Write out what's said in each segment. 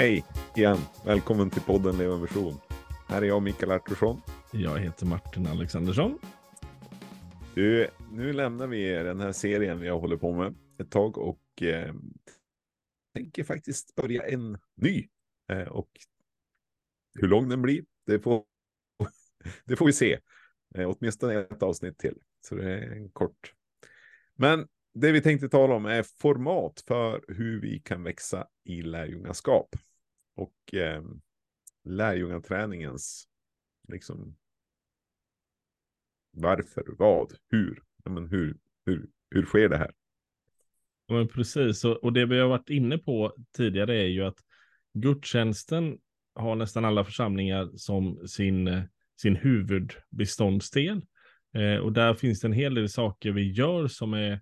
Hej igen! Välkommen till podden Leva Vision. Här är jag Mikael Artursson. Jag heter Martin Alexandersson. Du, nu lämnar vi den här serien vi har hållit på med ett tag och eh, tänker faktiskt börja en ny. Eh, och hur lång den blir, det får, det får vi se. Eh, åtminstone ett avsnitt till, så det är en kort. Men det vi tänkte tala om är format för hur vi kan växa i lärjungaskap. Och eh, lärjungaträningens, liksom, varför, vad, hur, ja, men hur, hur, hur sker det här? Ja, men precis, och, och det vi har varit inne på tidigare är ju att gudstjänsten har nästan alla församlingar som sin, sin huvudbeståndsdel. Eh, och där finns det en hel del saker vi gör som är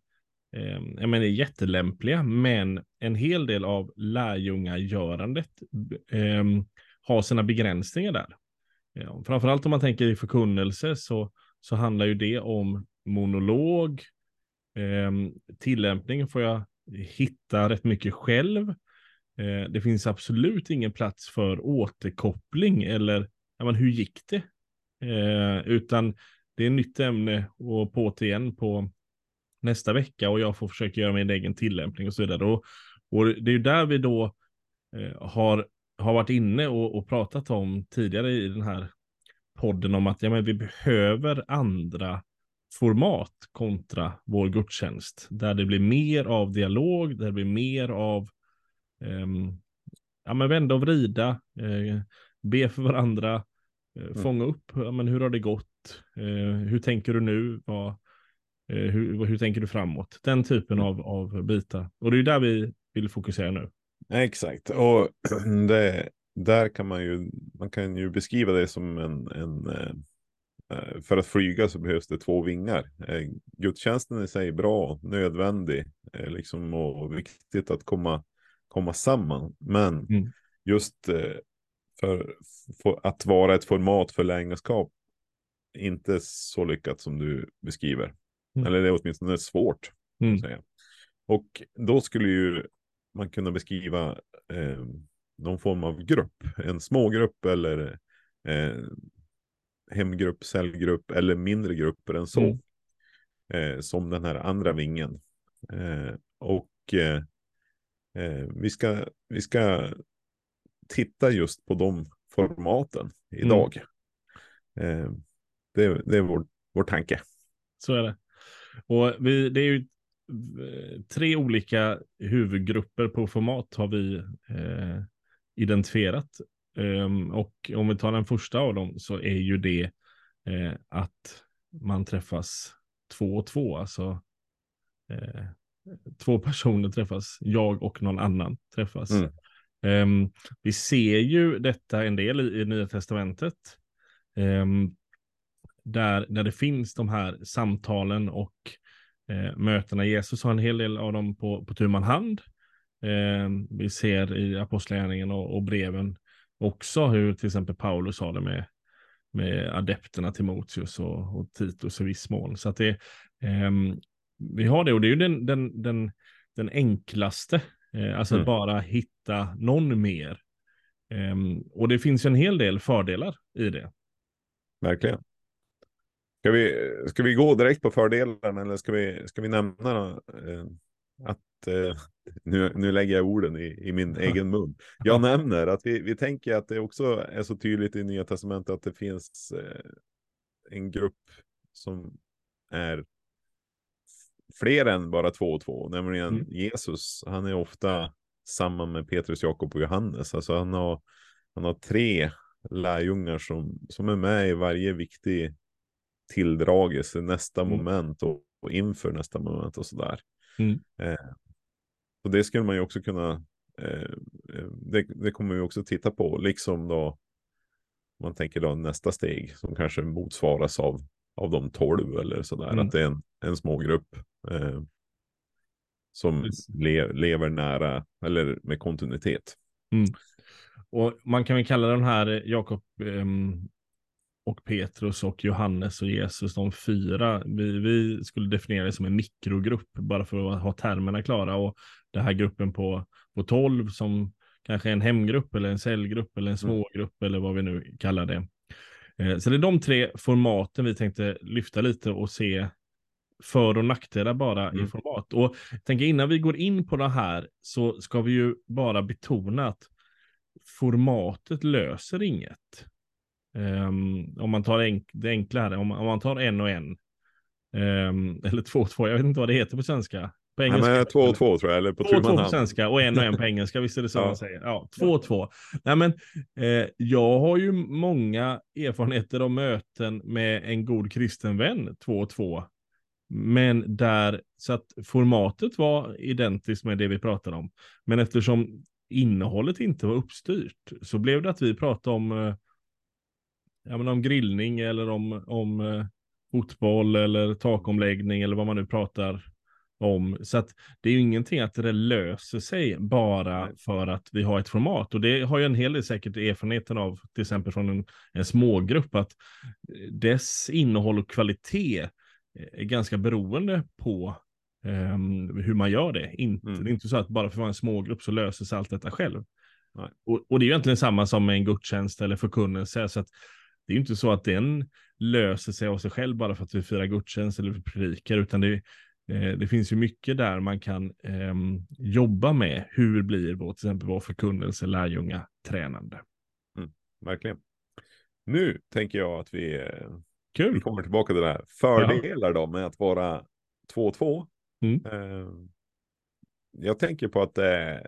eh, jag menar, jättelämpliga, men en hel del av lärjungagörandet eh, har sina begränsningar där. Ja, framförallt om man tänker i förkunnelse så, så handlar ju det om monolog, eh, tillämpning får jag hitta rätt mycket själv. Eh, det finns absolut ingen plats för återkoppling eller ja, men hur gick det? Eh, utan det är ett nytt ämne och på igen på nästa vecka och jag får försöka göra min egen tillämpning och så vidare. Och, och det är ju där vi då eh, har, har varit inne och, och, pratat om tidigare i den här podden om att ja, men vi behöver andra format kontra vår gudstjänst. Där det blir mer av dialog, där det blir mer av eh, ja, men vända och vrida, eh, be för varandra, eh, mm. fånga upp, ja, men hur har det gått, eh, hur tänker du nu, vad, hur, hur tänker du framåt? Den typen av, av bitar. Och det är där vi vill fokusera nu. Exakt, och det, där kan man ju, man kan ju beskriva det som en, en eh, eh, för att flyga så behövs det två vingar. Gudstjänsten i sig är bra, nödvändig, liksom och viktigt att komma, komma samman. Men mm. just för, för, att vara ett format för lärjungaskap inte så lyckat som du beskriver. Mm. Eller det är åtminstone svårt. Mm. Säga. Och då skulle ju man kunna beskriva eh, någon form av grupp. En smågrupp eller eh, hemgrupp, cellgrupp eller mindre grupper än så. Mm. Eh, som den här andra vingen. Eh, och eh, eh, vi, ska, vi ska titta just på de formaten idag. Mm. det, det är vår, vår tanke. Så är det. Och vi, det är ju eh, tre olika huvudgrupper på format har vi eh, identifierat. Um, och om vi tar den första av dem så är ju det eh, att man träffas två och två, alltså eh, två personer träffas, jag och någon annan träffas. Mm. Um, vi ser ju detta en del i, i Nya Testamentet. Um, där, där det finns de här samtalen och eh, mötena. Jesus har en hel del av dem på, på tu hand. Eh, vi ser i Apostlagärningarna och, och, breven också hur till exempel Paulus har det med, med adepterna Timoteus och, och Titus i viss mån. Så att det, eh, vi har det och det är ju den, den, den, den enklaste, eh, alltså mm. bara hitta någon mer. Um, och det finns en hel del fördelar i det. Verkligen. Ska vi, ska vi gå direkt på fördelen eller ska vi, ska vi nämna eh, att eh, nu, nu lägger jag orden i, i min egen mun. Jag nämner att vi, vi tänker att det också är så tydligt i Nya Testamentet att det finns eh, en grupp som är fler än bara två och två, nämligen mm. Jesus. Han är ofta samman med Petrus, Jakob och Johannes. Alltså han har, han har tre lärjungar som, som är med i varje viktig tilldragelse, nästa mm. moment och, och, inför nästa moment och sådär. Mm. Eh, och det skulle man ju också kunna, eh, eh det, det, kommer vi också titta på, liksom då man tänker då nästa steg som kanske motsvaras av, av de tolv eller sådär, mm. att det är en, en smågrupp eh, som le, lever nära eller med kontinuitet. Mm. Och man kan väl kalla den här Jakob um, och Petrus och Johannes och Jesus, de fyra. Vi, vi skulle definiera det som en mikrogrupp bara för att ha termerna klara och den här gruppen på, på 12 som kanske en hemgrupp eller en cellgrupp eller en smågrupp eller vad vi nu kallar det. Eh, så det är de tre formaten vi tänkte lyfta lite och se för och nackdelar bara Mm. i format. Och tänker innan vi går in på det här så ska vi ju bara betona att formatet löser inget. Ehm, om man tar enk det enkla här, om, om man tar en och en. ehm, eller två och två, jag vet inte vad det heter på svenska. På Nej, engelska. men två och två tror jag, eller på Två och två på svenska och en och en på engelska, visst är det så Ja. man säger? Ja, två och två. Nej men, eh, jag har ju många erfarenheter av möten med en god kristen vän, två och två. Men där, så att formatet var identiskt med det vi pratade om. Men eftersom innehållet inte var uppstyrt så blev det att vi pratade om, eh, ja, men om grillning eller om, om eh, fotboll eller takomläggning eller vad man nu pratar om. Så att det är ju ingenting att det löser sig bara för att vi har ett format. Och det har ju en hel del säkert erfarenheten av, till exempel från en, en smågrupp, att dess innehåll och kvalitet är ganska beroende på ehm, hur man gör det. Inte, Mm. Det är inte så att bara för att vara en smågrupp så löser sig allt detta själv. Och, och det är ju egentligen samma som med en gudstjänst eller förkunnelse. Så att det är ju inte så att den löser sig av sig själv bara för att vi firar gudstjänst eller vi predikar, utan det, eh, det finns ju mycket där man kan ehm, jobba med. Hur blir vår, till exempel vår förkunnelse, lärjunga, tränande? Verkligen. Nu tänker jag att vi, eh, vi Kul! kommer tillbaka till det här. Fördelar då med att vara 2-2. Mm. Eh, jag tänker på att det är,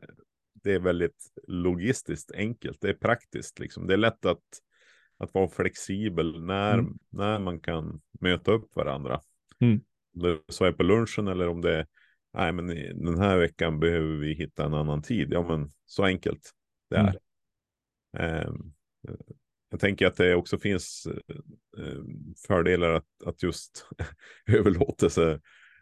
det är väldigt logistiskt enkelt. Det är praktiskt liksom. Det är lätt att, att vara flexibel när, Mm. när man kan möta upp varandra. Mm. Så är på lunchen eller om det är, nej men den här veckan behöver vi hitta en annan tid. Ja men så enkelt det är. Mm. Eh, jag tänker att det också finns eh, fördelar att, att just överlåtelse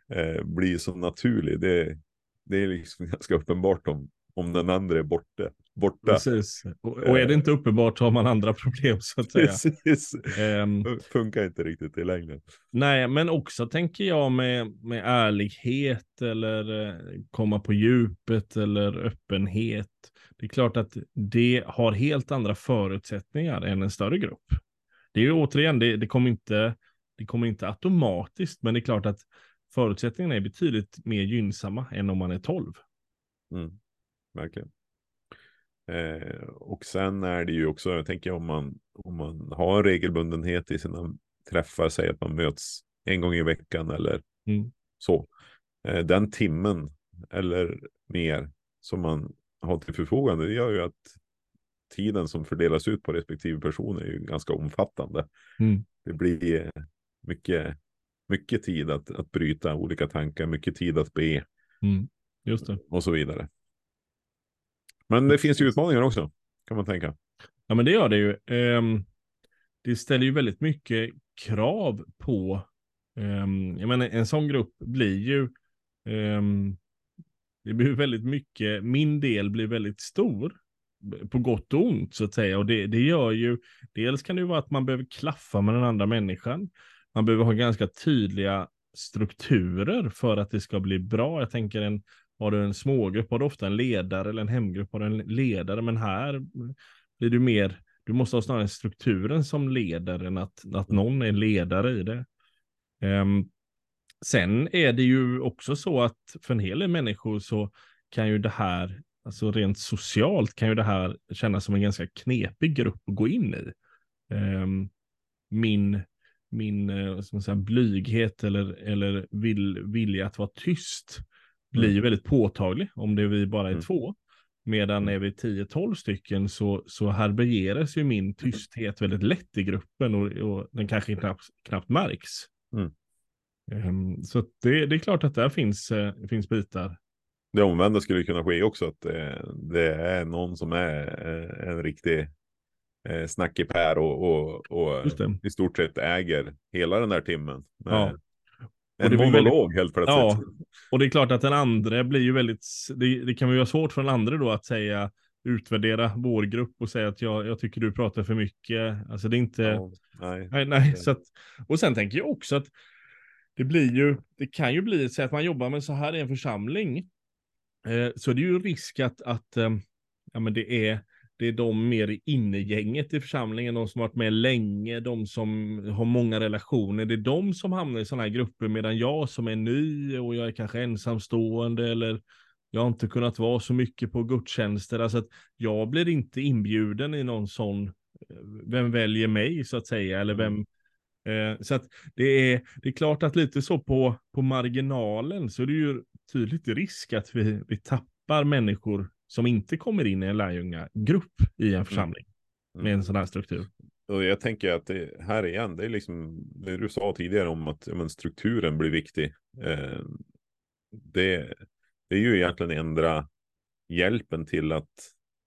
eh, blir så naturlig. Det, det är liksom ganska uppenbart om, om den andra är borta. Borta. Precis. Och, och är det inte uppenbart har man andra problem så att säga. Precis. Ehm, Funkar inte riktigt i längden. Nej, men också tänker jag med, med ärlighet eller eh, komma på djupet eller öppenhet. Det är klart att det har helt andra förutsättningar än en större grupp. Det är ju återigen, det, det, kommer inte, det kommer inte automatiskt, men det är klart att förutsättningarna är betydligt mer gynnsamma än om man är 12. Mm, verkligen. Eh, och sen är det ju också, jag tänker om man, om man har en regelbundenhet i sina träffar, säg att man möts en gång i veckan eller Mm. så. Eh, den timmen eller mer som man har till förfogande, det gör ju att tiden som fördelas ut på respektive person är ju ganska omfattande. Mm. Det blir eh, mycket, mycket tid att, att bryta olika tankar, mycket tid att be Mm. Just det. och så vidare. Men det finns ju utmaningar också, kan man tänka. Ja, men det gör det ju. Ehm, det ställer ju väldigt mycket krav på, ehm, jag menar en sån grupp blir ju, ehm, det blir väldigt mycket, min del blir väldigt stor, på gott och ont så att säga. Och det, det gör ju, dels kan det ju vara att man behöver klaffa med den andra människan. Man behöver ha ganska tydliga strukturer för att det ska bli bra. Jag tänker en, har du en smågrupp har du ofta en ledare eller en hemgrupp har du en ledare, men här blir du mer, du måste ha snarare strukturen som leder än att, att någon är ledare i det. Ehm, sen är det ju också så att för en hel del människor så kan ju det här, alltså rent socialt kan ju det här kännas som en ganska knepig grupp att gå in i. Ehm, min min eh, säga, blyghet eller, eller vill, vilja att vara tyst blir ju väldigt påtaglig om det är vi bara är Mm. två. Medan är vi 10-12 stycken så, så härbärgeras ju min tysthet väldigt lätt i gruppen och, och den kanske knappt, knappt märks. Mm. Ehm, så det, det är klart att där finns, eh, finns bitar. Det omvända skulle kunna ske också, att eh, det är någon som är eh, en riktig eh, snackig pär och, och, och i stort sett äger hela den där timmen. Med Ja. Och En monolog helt plötsligt. Ja, och det är klart att den andra blir ju väldigt, det, det kan ju vara svårt för den andra då att säga, utvärdera vår grupp och säga att jag, jag tycker du pratar för mycket. Alltså det är inte, Ja, nej. nej, nej, så att, och sen tänker jag också att det blir ju, det kan ju bli, så att man jobbar med så här i en församling, eh, så det är ju risk att, att eh, ja men det är, det är de mer innegänget i församlingen, de som varit med länge, de som har många relationer. Det är de som hamnar i sådana här grupper, medan jag som är ny och jag är kanske ensamstående eller jag har inte kunnat vara så mycket på gudstjänster. Alltså att jag blir inte inbjuden i någon sån, eh, vem väljer mig så att säga, eller vem, eh, så att det är, det är klart att lite så på, på marginalen så är det ju tydligt risk att vi, vi tappar människor som inte kommer in i en lärjungagrupp i en församling mm. med en sån här struktur. Och jag tänker att det här igen, det är liksom det du sa tidigare om att men, strukturen blir viktig. Eh, det, det är ju egentligen ändra hjälpen till att,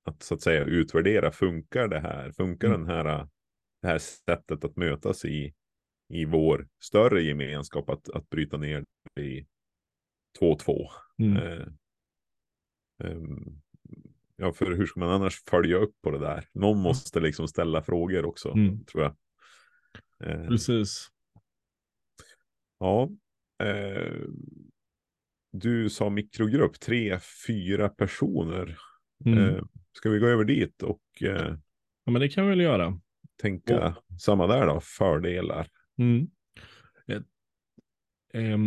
att så att säga utvärdera, funkar det här? Funkar mm. den här, det här sättet att mötas i, i vår större gemenskap, att, att bryta ner det i två och två? Mm. Eh, um, ja, för hur ska man annars följa upp på det där? Någon mm. måste liksom ställa frågor också, mm. tror jag. Eh, Precis. Ja. Eh, du sa mikrogrupp, tre, fyra personer. Mm. Eh, ska vi gå över dit och eh, Ja, men det kan vi väl göra. Tänka och... samma där då, fördelar. Mm. Jag, eh,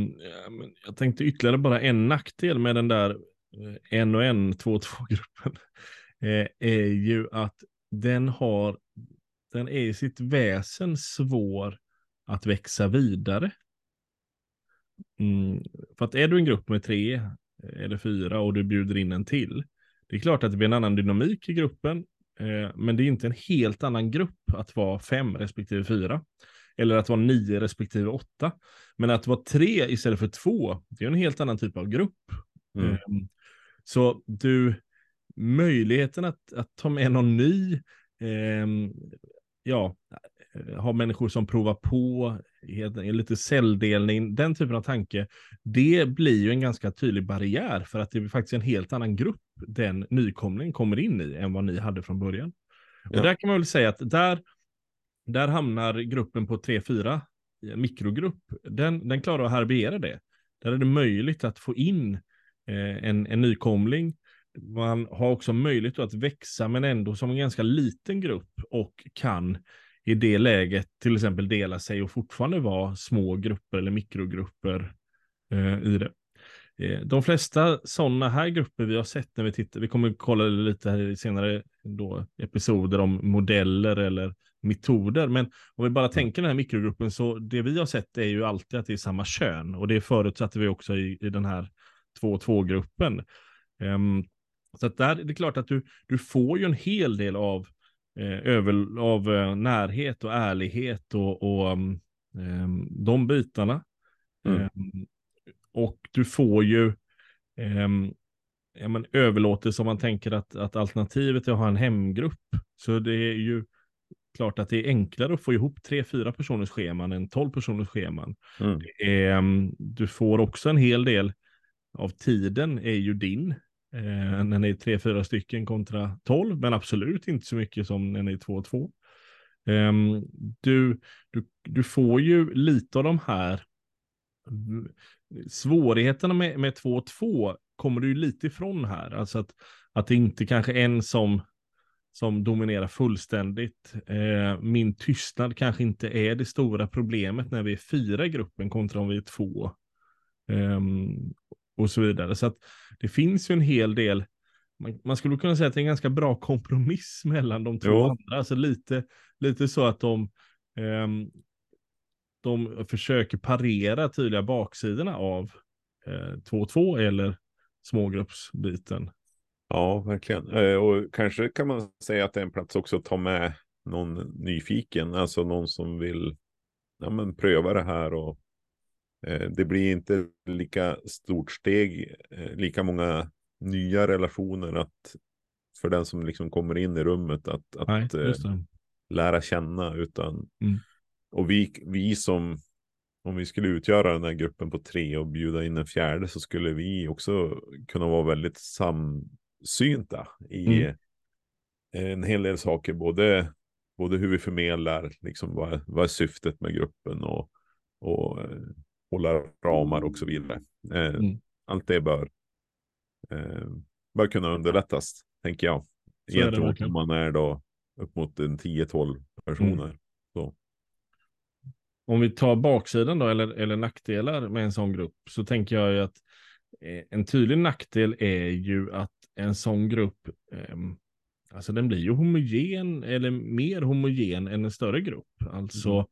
jag tänkte ytterligare bara en nackdel med den där en och en, två och två gruppen. Eh, är ju att den har, den är i sitt väsen svår att växa vidare. Mm, för att är du en grupp med tre eller fyra och du bjuder in en till, det är klart att det blir en annan dynamik i gruppen, eh, men det är inte en helt annan grupp att vara fem respektive fyra. Eller att vara nio respektive åtta. Men att vara tre istället för två, det är en helt annan typ av grupp. Mm. Eh, så du, möjligheten att, att ta med någon ny, eh, ja, Eh, ha människor som provar på, lite celldelning, den typen av tanke, det blir ju en ganska tydlig barriär för att det är faktiskt en helt annan grupp den nykomling kommer in i än vad ni hade från början. Ja. Och där kan man väl säga att där, där hamnar gruppen på 3-4, mikrogrupp, den, den klarar att härbärgera det. Där är det möjligt att få in eh, en, en nykomling. Man har också möjlighet att växa men ändå som en ganska liten grupp och kan i det läget till exempel dela sig och fortfarande vara små grupper eller mikrogrupper eh, i det. Eh, de flesta sådana här grupper vi har sett när vi tittar, vi kommer kolla lite här i senare då, episoder om modeller eller metoder, men om vi bara tänker den här mikrogruppen så det vi har sett är ju alltid att det är samma kön och det förutsatte vi också i, i den här 2-2-gruppen. Um, ehm, så att där, det är klart att du, du får ju en hel del av eh, över, av eh, närhet och ärlighet och, och um, de bitarna. Mm. Um, och du får ju um, ja, men överlåtelse om man tänker att, att alternativet är att ha en hemgrupp. Så det är ju klart att det är enklare att få ihop tre, fyra personers scheman än tolv personers scheman. Mm. Är, du får också en hel del av tiden är ju din. Eh, när ni är tre, fyra stycken kontra tolv, men absolut inte så mycket som när ni är två och två. Eh, du, du, du får ju lite av de här svårigheterna med, med två och två kommer du ju lite ifrån här. Alltså att, att det inte kanske är en som, som dominerar fullständigt. Eh, min tystnad kanske inte är det stora problemet när vi är fyra i gruppen kontra om vi är två. Eh, och så vidare. Så att det finns ju en hel del, man, man skulle kunna säga att det är en ganska bra kompromiss mellan de två jo. andra. Alltså lite, lite så att de, um, de försöker parera tydliga baksidorna av 2-2 eh, eller smågruppsbiten. Ja, verkligen. Eh, och kanske kan man säga att det är en plats också att ta med någon nyfiken, alltså någon som vill ja, men pröva det här och det blir inte lika stort steg, eh, lika många nya relationer att för den som liksom kommer in i rummet att, att Nej, eh, lära känna utan mm. och vi, vi som om vi skulle utgöra den här gruppen på tre och bjuda in en fjärde så skulle vi också kunna vara väldigt samsynta i mm. en hel del saker, både, både hur vi förmedlar, liksom vad, vad är syftet med gruppen och, och hålla ramar och så vidare. Eh, mm. Allt det bör, eh, bör kunna underlättas, tänker jag. Så Gentemot om man är då upp mot en 10-12 personer. Mm. Så. Om vi tar baksidan då, eller, eller nackdelar med en sån grupp, så tänker jag ju att eh, en tydlig nackdel är ju att en sån grupp, ehm, alltså den blir ju homogen, eller mer homogen än en större grupp. Alltså Mm.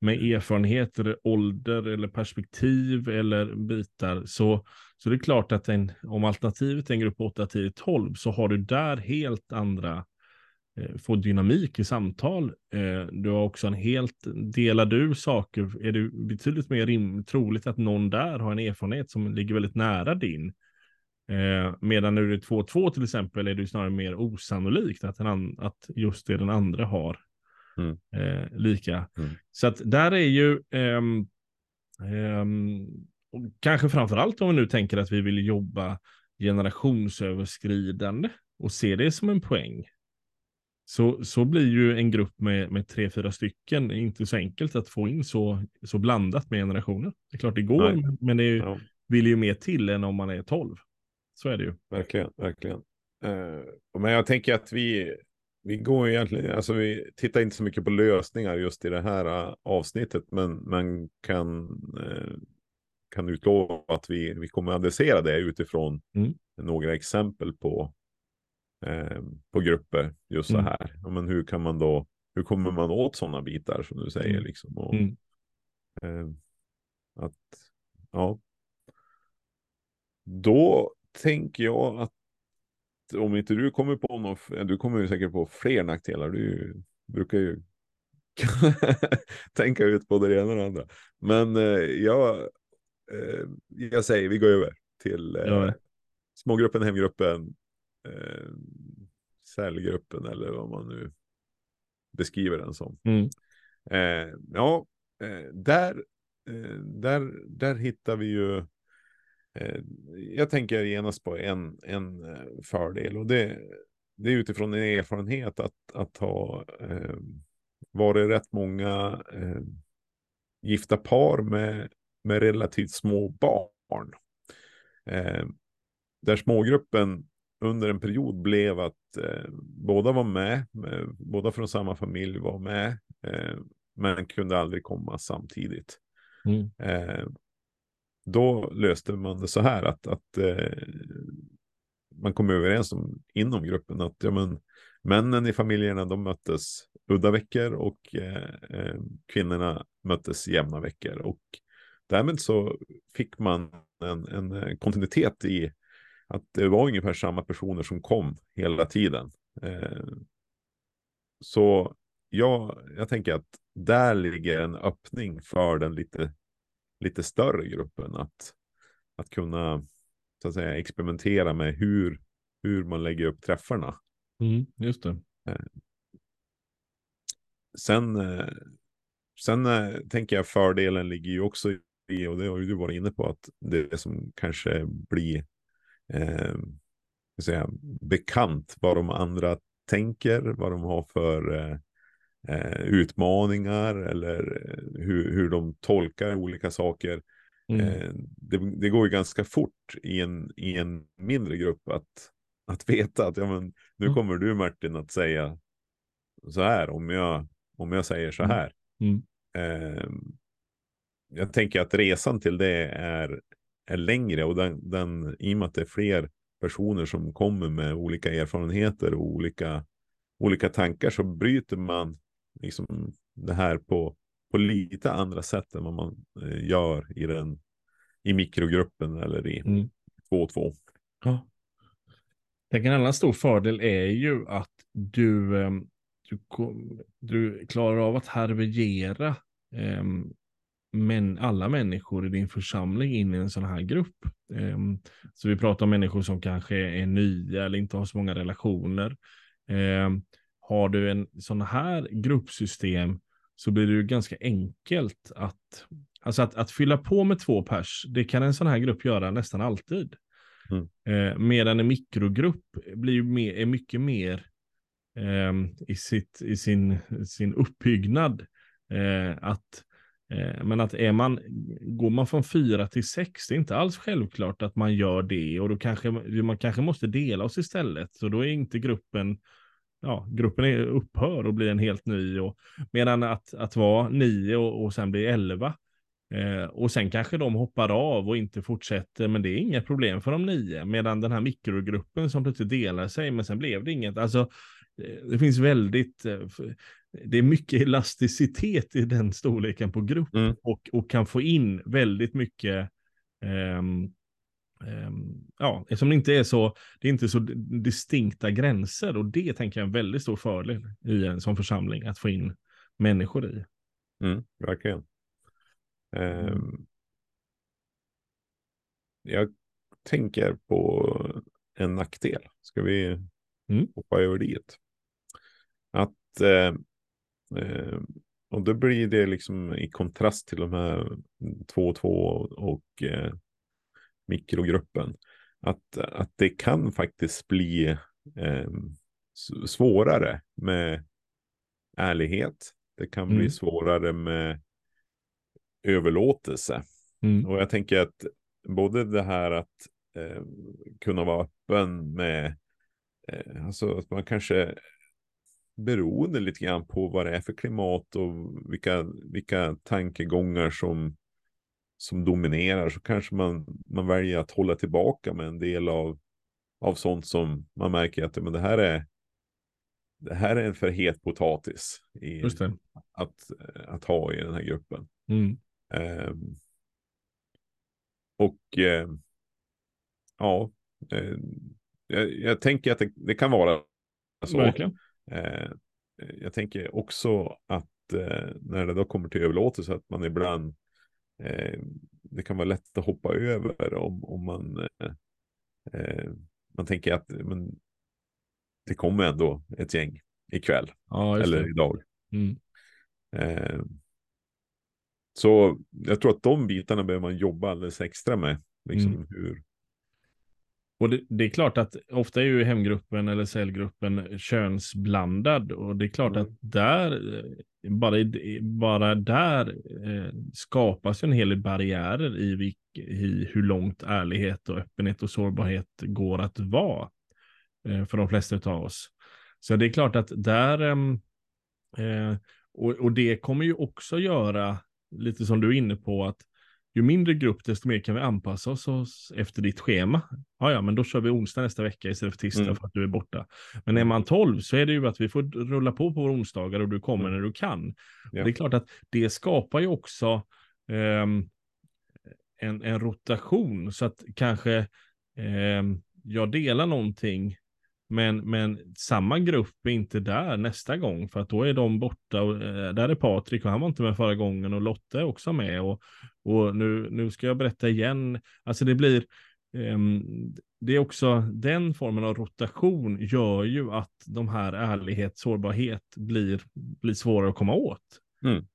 med erfarenheter, ålder eller perspektiv eller bitar, så, så det är klart att en, om alternativet är en grupp 8, 10, 12, så har du där helt andra eh, få dynamik i samtal. Eh, Du har också en helt, delar du saker, är det betydligt mer rim, troligt att någon där har en erfarenhet som ligger väldigt nära din. Eh, medan du är 2-2 till exempel är det snarare mer osannolikt att, an, att just det den andra har Mm. eh, lika. Mm. Så att där är ju ehm, ehm, kanske framför allt om vi nu tänker att vi vill jobba generationsöverskridande och se det som en poäng. Så, så blir ju en grupp med, med tre, fyra stycken inte så enkelt att få in så, så blandat med generationer. Det är klart det går, Nej. men det är ju, Ja, vill ju mer till än om man är 12. Så är det ju. verkligen, verkligen. Eh, men jag tänker att vi, vi går egentligen, alltså vi tittar inte så mycket på lösningar just i det här eh, avsnittet, men man kan, eh, kan utlova att vi, vi kommer att adressera det utifrån Mm. några exempel på, eh, på grupper just så Mm. här. Ja, men hur kan man då, hur kommer man åt sådana bitar som du säger Mm. liksom? Och, Mm. eh, att, ja. Då tänker jag att om inte du kommer på någon, du kommer ju säkert på fler nackdelar. Du brukar ju tänka ut både det ena och det andra. Men eh, jag, eh, jag säger vi går över till eh, Ja. smågruppen, hemgruppen, eh, cellgruppen eller vad man nu beskriver den som. Mm. Ja, där, där, där hittar vi ju, jag tänker genast på en, en eh, fördel och det, det är utifrån en erfarenhet att, att ha eh, varit rätt många eh, gifta par med, med relativt små barn. Eh, där smågruppen under en period blev att eh, båda var med, eh, båda från samma familj var med, eh, men kunde aldrig komma samtidigt. Mm. Då löste man det så här att, att eh, man kom överens om inom gruppen att ja, men, männen i familjerna de möttes udda veckor och eh, eh, kvinnorna möttes jämna veckor. Och därmed så fick man en, en eh, kontinuitet i att det var ungefär samma personer som kom hela tiden. Eh, så ja, jag tänker att där ligger en öppning för den lite, lite större gruppen att, att kunna så att säga, experimentera med hur, hur man lägger upp träffarna. Mm. Just det. Sen, eh, sen eh, tänker jag fördelen ligger ju också i, och det har ju du varit inne på, att det som kanske blir eh, säga, bekant vad de andra tänker, vad de har för eh, eh, utmaningar eller eh, hur, hur de tolkar olika saker. Mm. Eh, det, det går ju ganska fort i en, i en mindre grupp att, att veta att ja, men, nu Mm. kommer du Martin att säga så här om jag, om jag säger så Mm. här. Mm. Eh, jag tänker att resan till det är, är längre och den, den, i och med att det är fler personer som kommer med olika erfarenheter och olika, olika tankar så bryter man liksom det här på, på lite andra sätt än vad man eh, gör i, den, i mikrogruppen eller i Mm. 2-2. Ja. Jag en annan stor fördel är ju att du, ehm, du, du klarar av att härbärgera ehm, men alla människor i din församling in i en sån här grupp. Ehm, så vi pratar om människor som kanske är nya eller inte har så många relationer. Ehm, har du en sån här gruppsystem så blir det ju ganska enkelt att, alltså att, att fylla på med två pers. Det kan en sån här grupp göra nästan alltid. Eh, medan en mikrogrupp blir mer, är mycket mer ehm, i, sitt, i sin, sin uppbyggnad. Eh, att, eh, men att är man, går man från fyra till sex, det är inte alls självklart att man gör det och då kanske man kanske måste dela oss istället. Så då är inte gruppen ja, gruppen är, upphör och blir en helt ny. Och, medan att, att vara nio och, och sen bli elva. Eh, och sen kanske de hoppar av och inte fortsätter, men det är inga problem för de nio. Medan den här mikrogruppen som plötsligt delar sig, men sen blev det inget. Alltså, eh, det finns väldigt, eh, det är mycket elasticitet i den storleken på grupp mm. och, och kan få in väldigt mycket um, ja, eftersom det inte är så, det är inte så distinkta gränser och det tänker jag är en väldigt stor fördel i en sån församling att få in människor i. Mm, verkligen. Um, jag tänker på en nackdel. Ska vi mm. hoppa över dit? Att Eh, och då blir det liksom i kontrast till de här 2-2 och eh, mikrogruppen. Att, att det kan faktiskt bli eh, svårare med ärlighet. Det kan mm. bli svårare med överlåtelse. Mm. Och jag tänker att både det här att eh, kunna vara öppen med, eh, alltså att man kanske beroende lite grann på vad det är för klimat och vilka, vilka tankegångar som, som dominerar så kanske man, man väljer att hålla tillbaka med en del av, av sånt som man märker att men det här är det här är en för het potatis i, Att, att ha i den här gruppen. Mm. Eh, och eh, ja, eh, jag, jag, tänker att det, det kan vara så. Verkligen. Eh, jag tänker också att eh, när det då kommer till överlåtelse att man ibland eh, det kan vara lätt att hoppa över om, om man man tänker att men, det kommer ändå ett gäng ikväll ja, eller idag. Mm. Eh, så jag tror att de bitarna behöver man jobba alldeles extra med. Liksom mm. hur, och det, det, är klart att ofta är ju hemgruppen eller cellgruppen könsblandad och det är klart mm. att där, eh, bara, bara där eh, skapas en hel del barriärer i, vilk, i hur långt ärlighet och öppenhet och sårbarhet går att vara eh, för de flesta av oss. Så det är klart att där, ehm, eh, och, och det kommer ju också göra, lite som du är inne på, att ju mindre grupp, desto mer kan vi anpassa oss efter ditt schema. Ja, ja, men då kör vi onsdag nästa vecka istället för tisdag mm. för att du är borta. Men är man 12 så är det ju att vi får rulla på på våra onsdagar och du kommer mm. när du kan. Ja. Det är klart att det skapar ju också um, en, en rotation så att kanske um, jag delar någonting men, men samma grupp är inte där nästa gång för att då är de borta. Och, eh, där är Patrik och han var inte med förra gången och Lotte är också med. Och, och nu, nu ska jag berätta igen. Alltså det blir, eh, det är också den formen av rotation gör ju att de här ärlighet, sårbarhet blir, blir svårare att komma åt. Mm.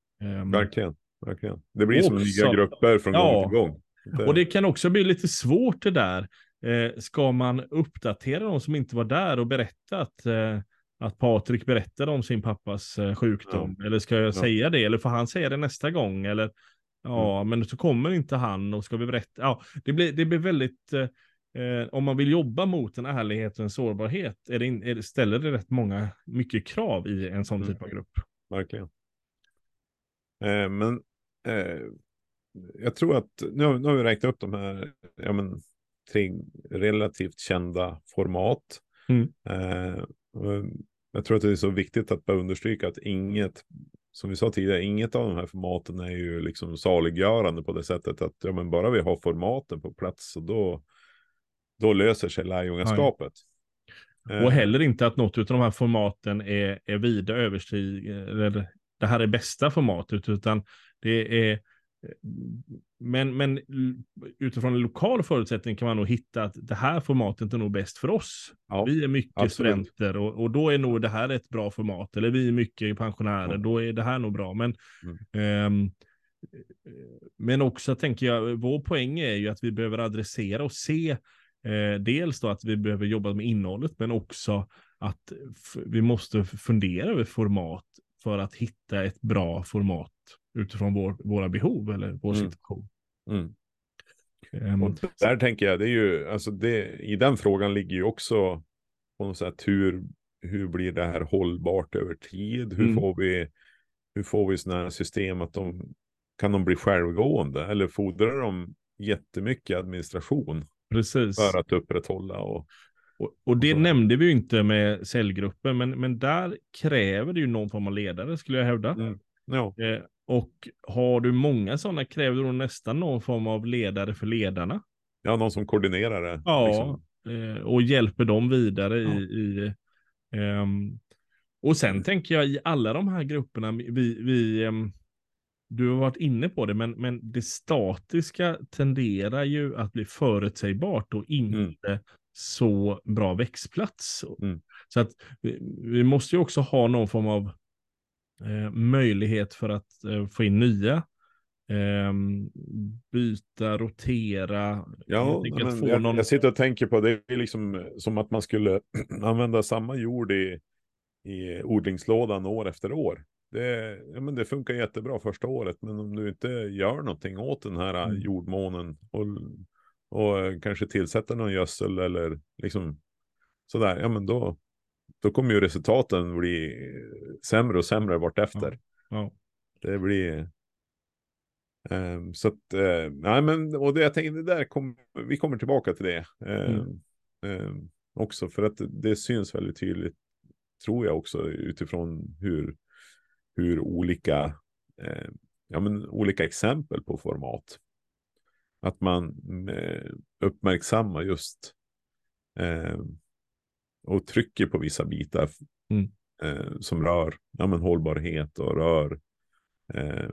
Um, verkligen, verkligen. Det blir också, som nya grupper från ja, gång till gång. Det... Och det kan också bli lite svårt det där. Eh, ska man uppdatera de som inte var där och berätta att, eh, att Patrik berättade om sin pappas eh, sjukdom? Ja. Eller ska jag ja. säga det? Eller får han säga det nästa gång? Eller ja, mm. men så kommer inte han och ska vi berätta? Ja, det blir, det blir väldigt, eh, eh, om man vill jobba mot en ärlighet och en sårbarhet, är det, är det, ställer det rätt många, mycket krav i en sån mm. typ av grupp. Verkligen. Men jag tror att, nu, nu har vi räknat upp de här, ja men tre relativt kända format. Mm. Eh, jag tror att det är så viktigt att bara understryka att inget, som vi sa tidigare, inget av de här formaten är ju liksom saliggörande på det sättet att ja, men bara vi har formaten på plats så då, då löser sig lärjungaskapet. Och eh. heller inte att något av de här formaten är, är vida överstiger, det här är bästa formatet, utan det är men, men utifrån en lokal förutsättning kan man nog hitta att det här formatet är nog bäst för oss. Ja, vi är mycket absolut. studenter och, och då är nog det här ett bra format. Eller vi är mycket pensionärer, ja. då är det här nog bra. Men, mm. um, men också tänker jag, vår poäng är ju att vi behöver adressera och se eh, dels då att vi behöver jobba med innehållet, men också att vi måste fundera över format för att hitta ett bra format utifrån vår, våra behov eller vår mm. situation. Mm. Och där tänker jag, det är ju, alltså det, i den frågan ligger ju också på något sätt hur, hur blir det här hållbart över tid? Hur Mm. får vi, hur får vi sådana här system att de kan de bli självgående eller fordrar de jättemycket administration Precis. för att upprätthålla och Och, och det så. nämnde vi ju inte med säljgruppen, men, men där kräver det ju någon form av ledare skulle jag hävda. Mm. ja, Eh, och har du många sådana kräver du nästan någon form av ledare för ledarna. ja, någon som koordinerar det. Ja, liksom. eh, och hjälper dem vidare Ja. i... i ehm, och sen tänker jag i alla de här grupperna, vi, vi ehm, du har varit inne på det, men, men det statiska tenderar ju att bli förutsägbart och inte så bra växtplats. Mm. Så att vi, vi måste ju också ha någon form av eh, möjlighet för att eh, få in nya. ehm, byta, rotera. Ja, enkelt men jag, någon... jag sitter och tänker på det är liksom som att man skulle använda samma jord i, i odlingslådan år efter år. Det, ja, men det funkar jättebra första året, men om du inte gör någonting åt den här Mm. jordmånen och, och eh, kanske tillsätter någon gödsel eller liksom sådär, ja men då, då kommer ju resultaten bli sämre och sämre vartefter. Ja. Det blir... ehm, så att, uh, nej men, och det jag tänkte, det där kom, vi kommer tillbaka till det. ehm, ehm, också för att det, syns väldigt tydligt, tror jag också, utifrån hur, hur olika, eh, ja men olika exempel på format. Att man eh, uppmärksammar just eh, och trycker på vissa bitar Mm. eh, som rör ja, men hållbarhet och rör eh,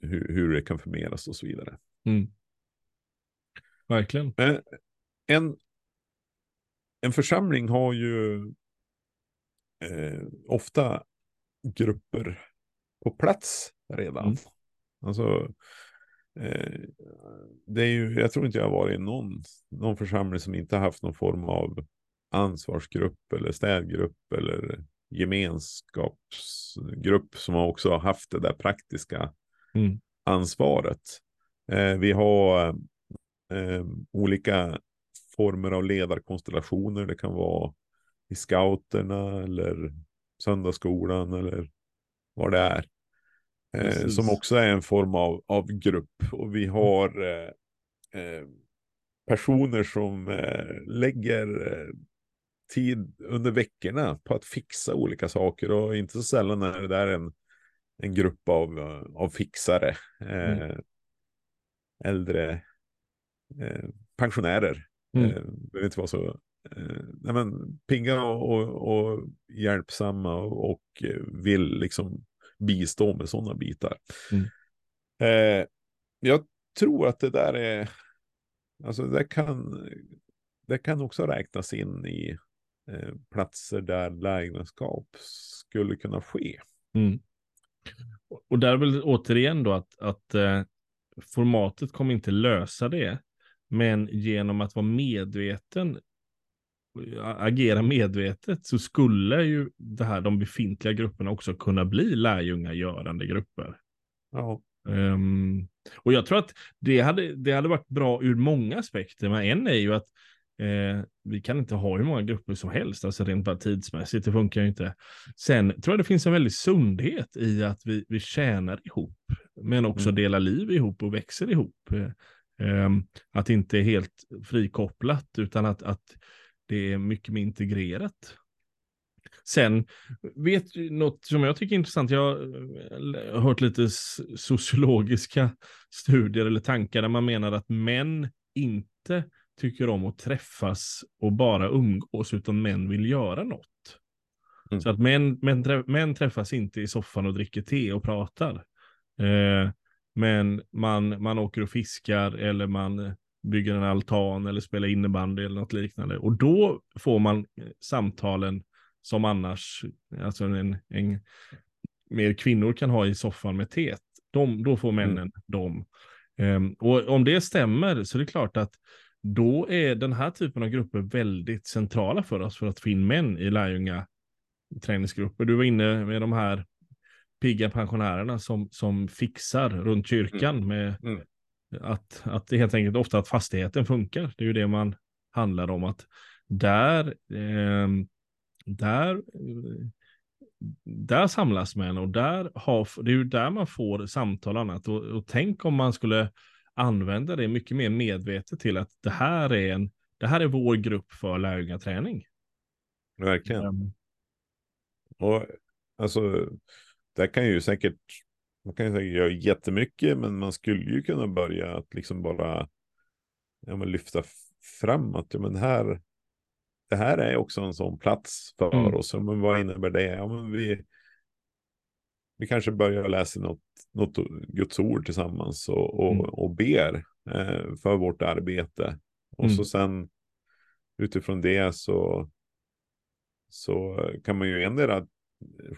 hur, hur det kan förmeras och så vidare. Mm. Verkligen. Eh, en, en församling har ju eh, ofta grupper på plats redan. Mm. Alltså, det är ju, jag tror inte jag har varit i någon, någon församling som inte haft någon form av ansvarsgrupp eller städgrupp eller gemenskapsgrupp som har också haft det där praktiska Mm. ansvaret. Eh, vi har eh, olika former av ledarkonstellationer. Det kan vara i scouterna eller söndagsskolan eller vad det är. Eh, som också är en form av, av grupp. Och vi har eh, eh, personer som eh, lägger eh, tid under veckorna på att fixa olika saker. Och inte så sällan är det där en, en grupp av, av fixare. Mm. Äldre pensionärer. Mm. Eh, behöver inte vara så nej men, pigga och, och, och hjälpsamma och, och vill liksom bistå med sådana bitar. Mm. Eh, jag tror att det där är, alltså det kan, det kan också räknas in i eh, platser där lägenskap skulle kunna ske. Mm. Och- där är väl återigen då att, att eh, formatet kommer inte lösa det. Men genom att vara medveten, agera medvetet, så skulle ju det här, de befintliga grupperna också kunna bli lärjungagörande grupper. Ja, Ehm, och jag tror att det hade, det hade varit bra ur många aspekter, men en är ju att eh, vi kan inte ha hur många grupper som helst, alltså rent bara tidsmässigt, det funkar ju inte. Sen tror jag det finns en väldig sundhet i att vi, vi tjänar ihop, men också Mm. delar liv ihop och växer ihop. Ehm, att det inte är helt frikopplat, utan att, att det är mycket mer integrerat. Sen vet du något som jag tycker är intressant. Jag har eh, hört lite sociologiska studier eller tankar där man menar att män inte tycker om att träffas och bara umgås, utan män vill göra något. Mm. Så att män, män, män träffas inte i soffan och dricker te och pratar. Eh, men man, man åker och fiskar eller man bygger en altan eller spelar innebandy eller något liknande. Och då får man eh, samtalen som annars, alltså en, en mer kvinnor kan ha i soffan med teet. De, då får männen dem. Ehm, och om det stämmer så är det klart att då är den här typen av grupper väldigt centrala för oss för att få in män i lärjunga träningsgrupper. Du var inne med de här pigga pensionärerna som, som fixar runt kyrkan med Mm. Att, att det helt enkelt ofta att fastigheten funkar. Det är ju det man handlar om att där ehm, där, där samlas man och där har, det är ju där man får samtal och annat. Och, och tänk om man skulle använda det mycket mer medvetet till att det här är, en, det här är vår grupp för lärjungaträning. Verkligen. Um, och alltså, det kan ju säkert, man kan ju säkert göra jättemycket, men man skulle ju kunna börja att liksom bara ja, men lyfta fram att ja, men här, det här är också en sån plats för mm. oss. Ja, men vad innebär det? Ja, men vi, vi kanske börjar läsa något, något Guds ord tillsammans och, och, mm. och ber eh, för vårt arbete. Och mm. så sen utifrån det så, så kan man ju ändra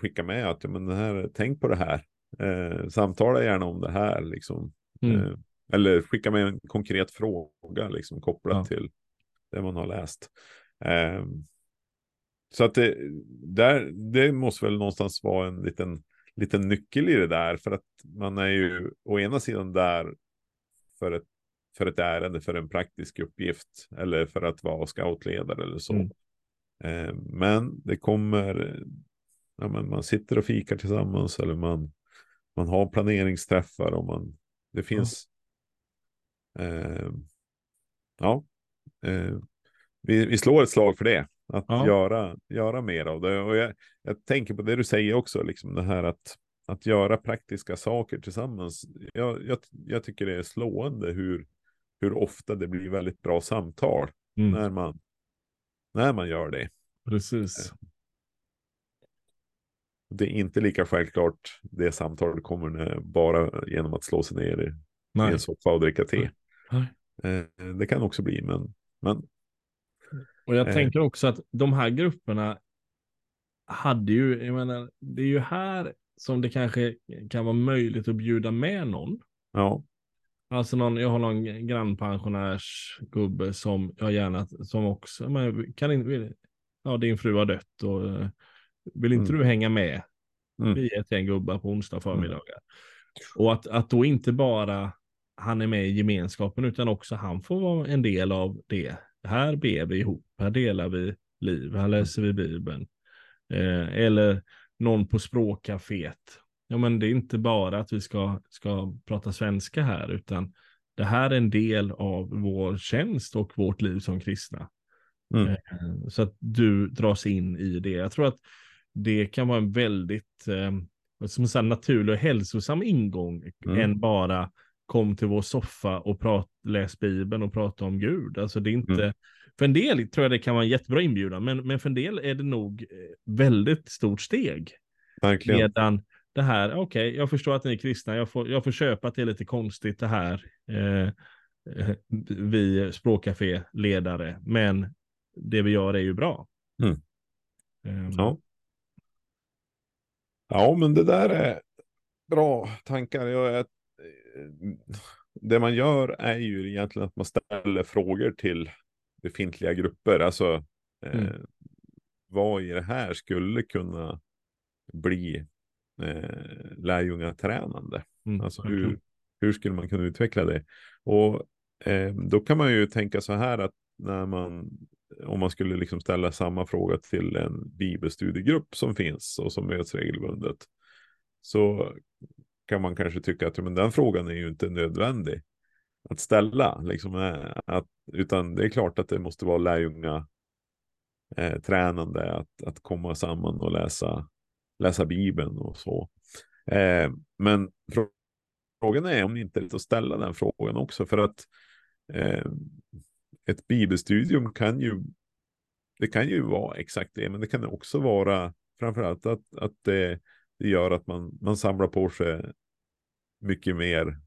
skicka med att ja, men det här, tänk på det här. Eh, samtala gärna om det här. Liksom. Mm. Eh, eller skicka med en konkret fråga liksom, kopplat ja. till det man har läst. Eh, så att det, där, det måste väl någonstans vara en liten, liten nyckel i det där. För att man är ju å ena sidan där för ett, för ett ärende, för en praktisk uppgift. Eller för att vara scoutledare eller så. Mm. Eh, men det kommer ja, men man sitter och fikar tillsammans eller man, man har planeringsträffar och man, det finns, ja, eh, ja eh, vi, vi slår ett slag för det. Att ja. göra, göra mer av det. Och jag, jag tänker på det du säger också, liksom det här att, att göra praktiska saker tillsammans. Jag, jag, jag tycker det är slående hur, hur ofta det blir väldigt bra samtal mm. när, man, när man gör det. Precis. Det är inte lika självklart det samtalet kommer bara genom att slå sig ner i, i en soffa och dricka te. Eh, det kan också bli, men... men och jag eh, tänker också att de här grupperna hade ju, jag menar, det är ju här som det kanske kan vara möjligt att bjuda med någon. Ja. Alltså någon, jag har någon grannpensionärsgubbe som jag gärna, som också, men kan inte, ja din fru har dött och eh, vill inte mm. du hänga med? Mm. Vi är ett gäng gubbar på onsdag förmiddagar. Mm. Och att, att då inte bara han är med i gemenskapen utan också han får vara en del av det. Här ber vi ihop, här delar vi liv, här läser vi Bibeln. Eh, eller någon på språkcaféet. Ja, men det är inte bara att vi ska, ska prata svenska här, utan det här är en del av vår tjänst och vårt liv som kristna. Mm. Eh, så att du dras in i det. Jag tror att det kan vara en väldigt eh, som en naturlig och hälsosam ingång mm. än bara kom till vår soffa och prat, läs Bibeln och prata om Gud. Alltså det är inte, mm. för en del tror jag det kan vara en jättebra inbjudan, men, men för en del är det nog eh, väldigt stort steg. Verkligen. Medan det här, okej, okay, jag förstår att ni är kristna, jag får, jag får köpa att det är lite konstigt det här, eh, eh vi språkcafé-ledare, men det vi gör är ju bra. Mm. Um, ja. Ja, men det där är bra tankar. Jag är, det man gör är ju egentligen att man ställer frågor till befintliga grupper. Alltså, eh, mm. vad i det här skulle kunna bli eh, lärjungatränande? Mm, alltså hur, hur skulle man kunna utveckla det? Och eh, då kan man ju tänka så här att när man om man skulle liksom ställa samma fråga till en bibelstudiegrupp som finns och som möts regelbundet. Så kan man kanske tycka att men den frågan är ju inte nödvändig att ställa. Liksom, eh, att, utan det är klart att det måste vara lärjunga eh, tränande att, att komma samman och läsa, läsa Bibeln och så. Eh, men frågan är om det inte är att ställa den frågan också. För att eh, ett bibelstudium kan ju, det kan ju vara exakt det, men det kan också vara framförallt att, att det, det gör att man, man samlar på sig mycket mer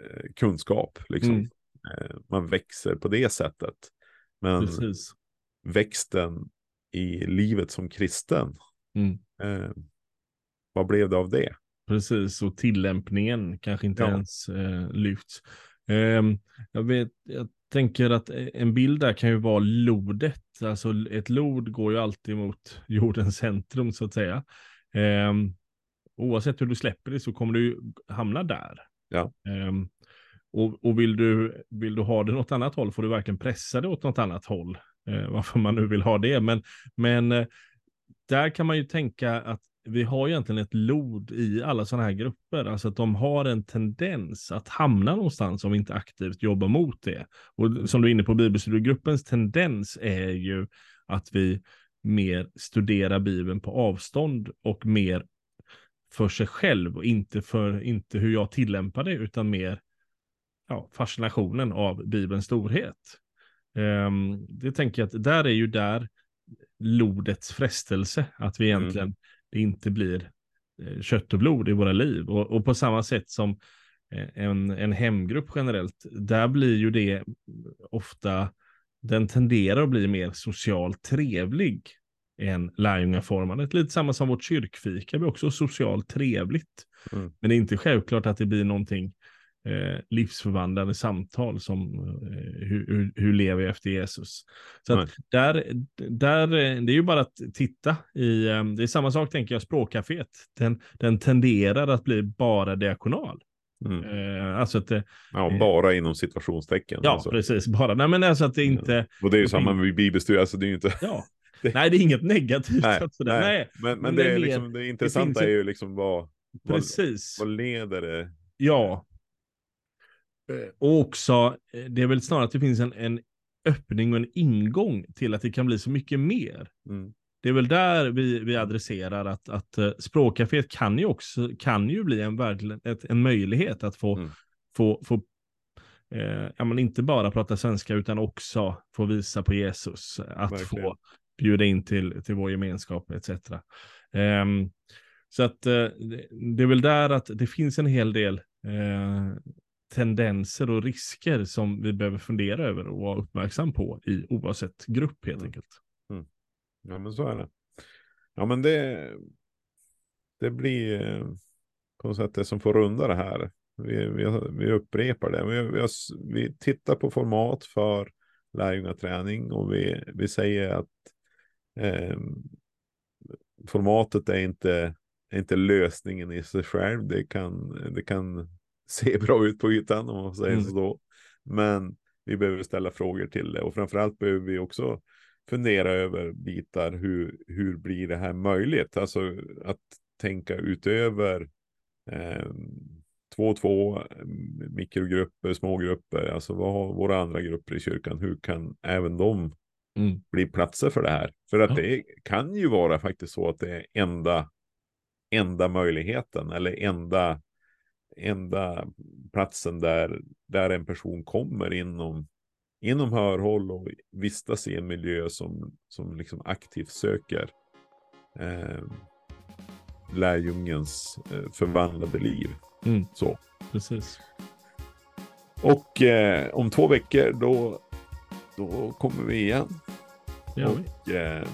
eh, kunskap. Liksom. Mm. Eh, man växer på det sättet. Men Precis. växten i livet som kristen, mm. eh, vad blev det av det? Precis, och tillämpningen kanske inte ja. ens eh, lyfts. Um, jag, vet, jag tänker att en bild där kan ju vara lodet. Alltså ett lod går ju alltid mot jordens centrum så att säga. Um, oavsett hur du släpper det så kommer du hamna där. Ja. Um, och, och vill, du, vill du ha det åt annat håll får du verkligen pressa det åt något annat håll. Uh, varför man nu vill ha det. Men, men uh, där kan man ju tänka att vi har egentligen ett lod i alla sådana här grupper, alltså att de har en tendens att hamna någonstans om vi inte aktivt jobbar mot det. Och som du är inne på, bibelstudiegruppens tendens är ju att vi mer studerar Bibeln på avstånd och mer för sig själv och inte för inte hur jag tillämpar det utan mer ja, fascinationen av Bibelns storhet. Um, det tänker jag att där är ju där lodets frestelse, att vi mm. egentligen mm. Det inte blir eh, kött och blod i våra liv. Och, och på samma sätt som eh, en, en hemgrupp generellt, där blir ju det ofta, den tenderar att bli mer socialt trevlig än lärjungaformandet. Lite samma som vårt kyrkfika blir också socialt trevligt. Mm. Men det är inte självklart att det blir någonting eh, livsförvandlande samtal som eh, hur, hur, lever jag efter Jesus. Så att där, där, det är ju bara att titta i, eh, det är samma sak tänker jag, språkcaféet. Den, den tenderar att bli bara diakonal. Mm. Eh, alltså att det, ja, eh, bara inom situationstecken. Ja, alltså. precis. Bara. Nej, men alltså att det inte... Och det är ju samma med bibelstudier, alltså det är ju inte... Ja. Det... Nej, det är inget negativt. Nej, nej. nej. Men, men, det, är liksom, det intressanta det är ju liksom vad, Precis. vad, vad leder det? Ja, Eh, och också, eh, det är väl snarare att det finns en, en öppning och en ingång till att det kan bli så mycket mer. Mm. Det är väl där vi, vi adresserar att, att uh, språkcaféet kan ju också kan ju bli en, ett, en möjlighet att få, mm. få, få eh, ja, men inte bara prata svenska utan också få visa på Jesus, att Verkligen. få bjuda in till, till vår gemenskap etc. Ehm, så att uh, det är väl där att det finns en hel del tendenser och risker som vi behöver fundera över och vara uppmärksam på i oavsett grupp helt mm. enkelt. Mm. Ja men så är det. Ja men det, det blir eh, på något sätt det som får runda det här. Vi, vi, vi upprepar det. Vi, vi, har, vi tittar på format för lärjungaträning och vi, vi säger att eh, formatet är inte, är inte lösningen i sig själv. Det kan, det kan se bra ut på ytan om man säger mm. så. Men vi behöver ställa frågor till det och framförallt behöver vi också fundera över bitar. Hur, hur blir det här möjligt? Alltså att tänka utöver eh, två och två mikrogrupper, smågrupper. Alltså vad har våra andra grupper i kyrkan? Hur kan även de mm. bli platser för det här? För att ja. det kan ju vara faktiskt så att det är enda, enda möjligheten eller enda enda platsen där, där en person kommer inom, inom hörhåll och vistas i en miljö som, som liksom aktivt söker eh, lärjungens eh, förvandlade liv. Mm. Så. Precis. Och eh, om två veckor då, då kommer vi igen. Ja. Och eh,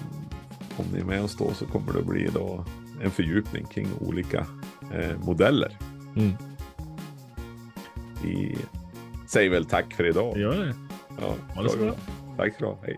om ni är med oss då så kommer det bli då en fördjupning kring olika eh, modeller. Mm vi säger väl tack för idag. Gör det. Ja, ha det så bra. Tack så du ha. Hej.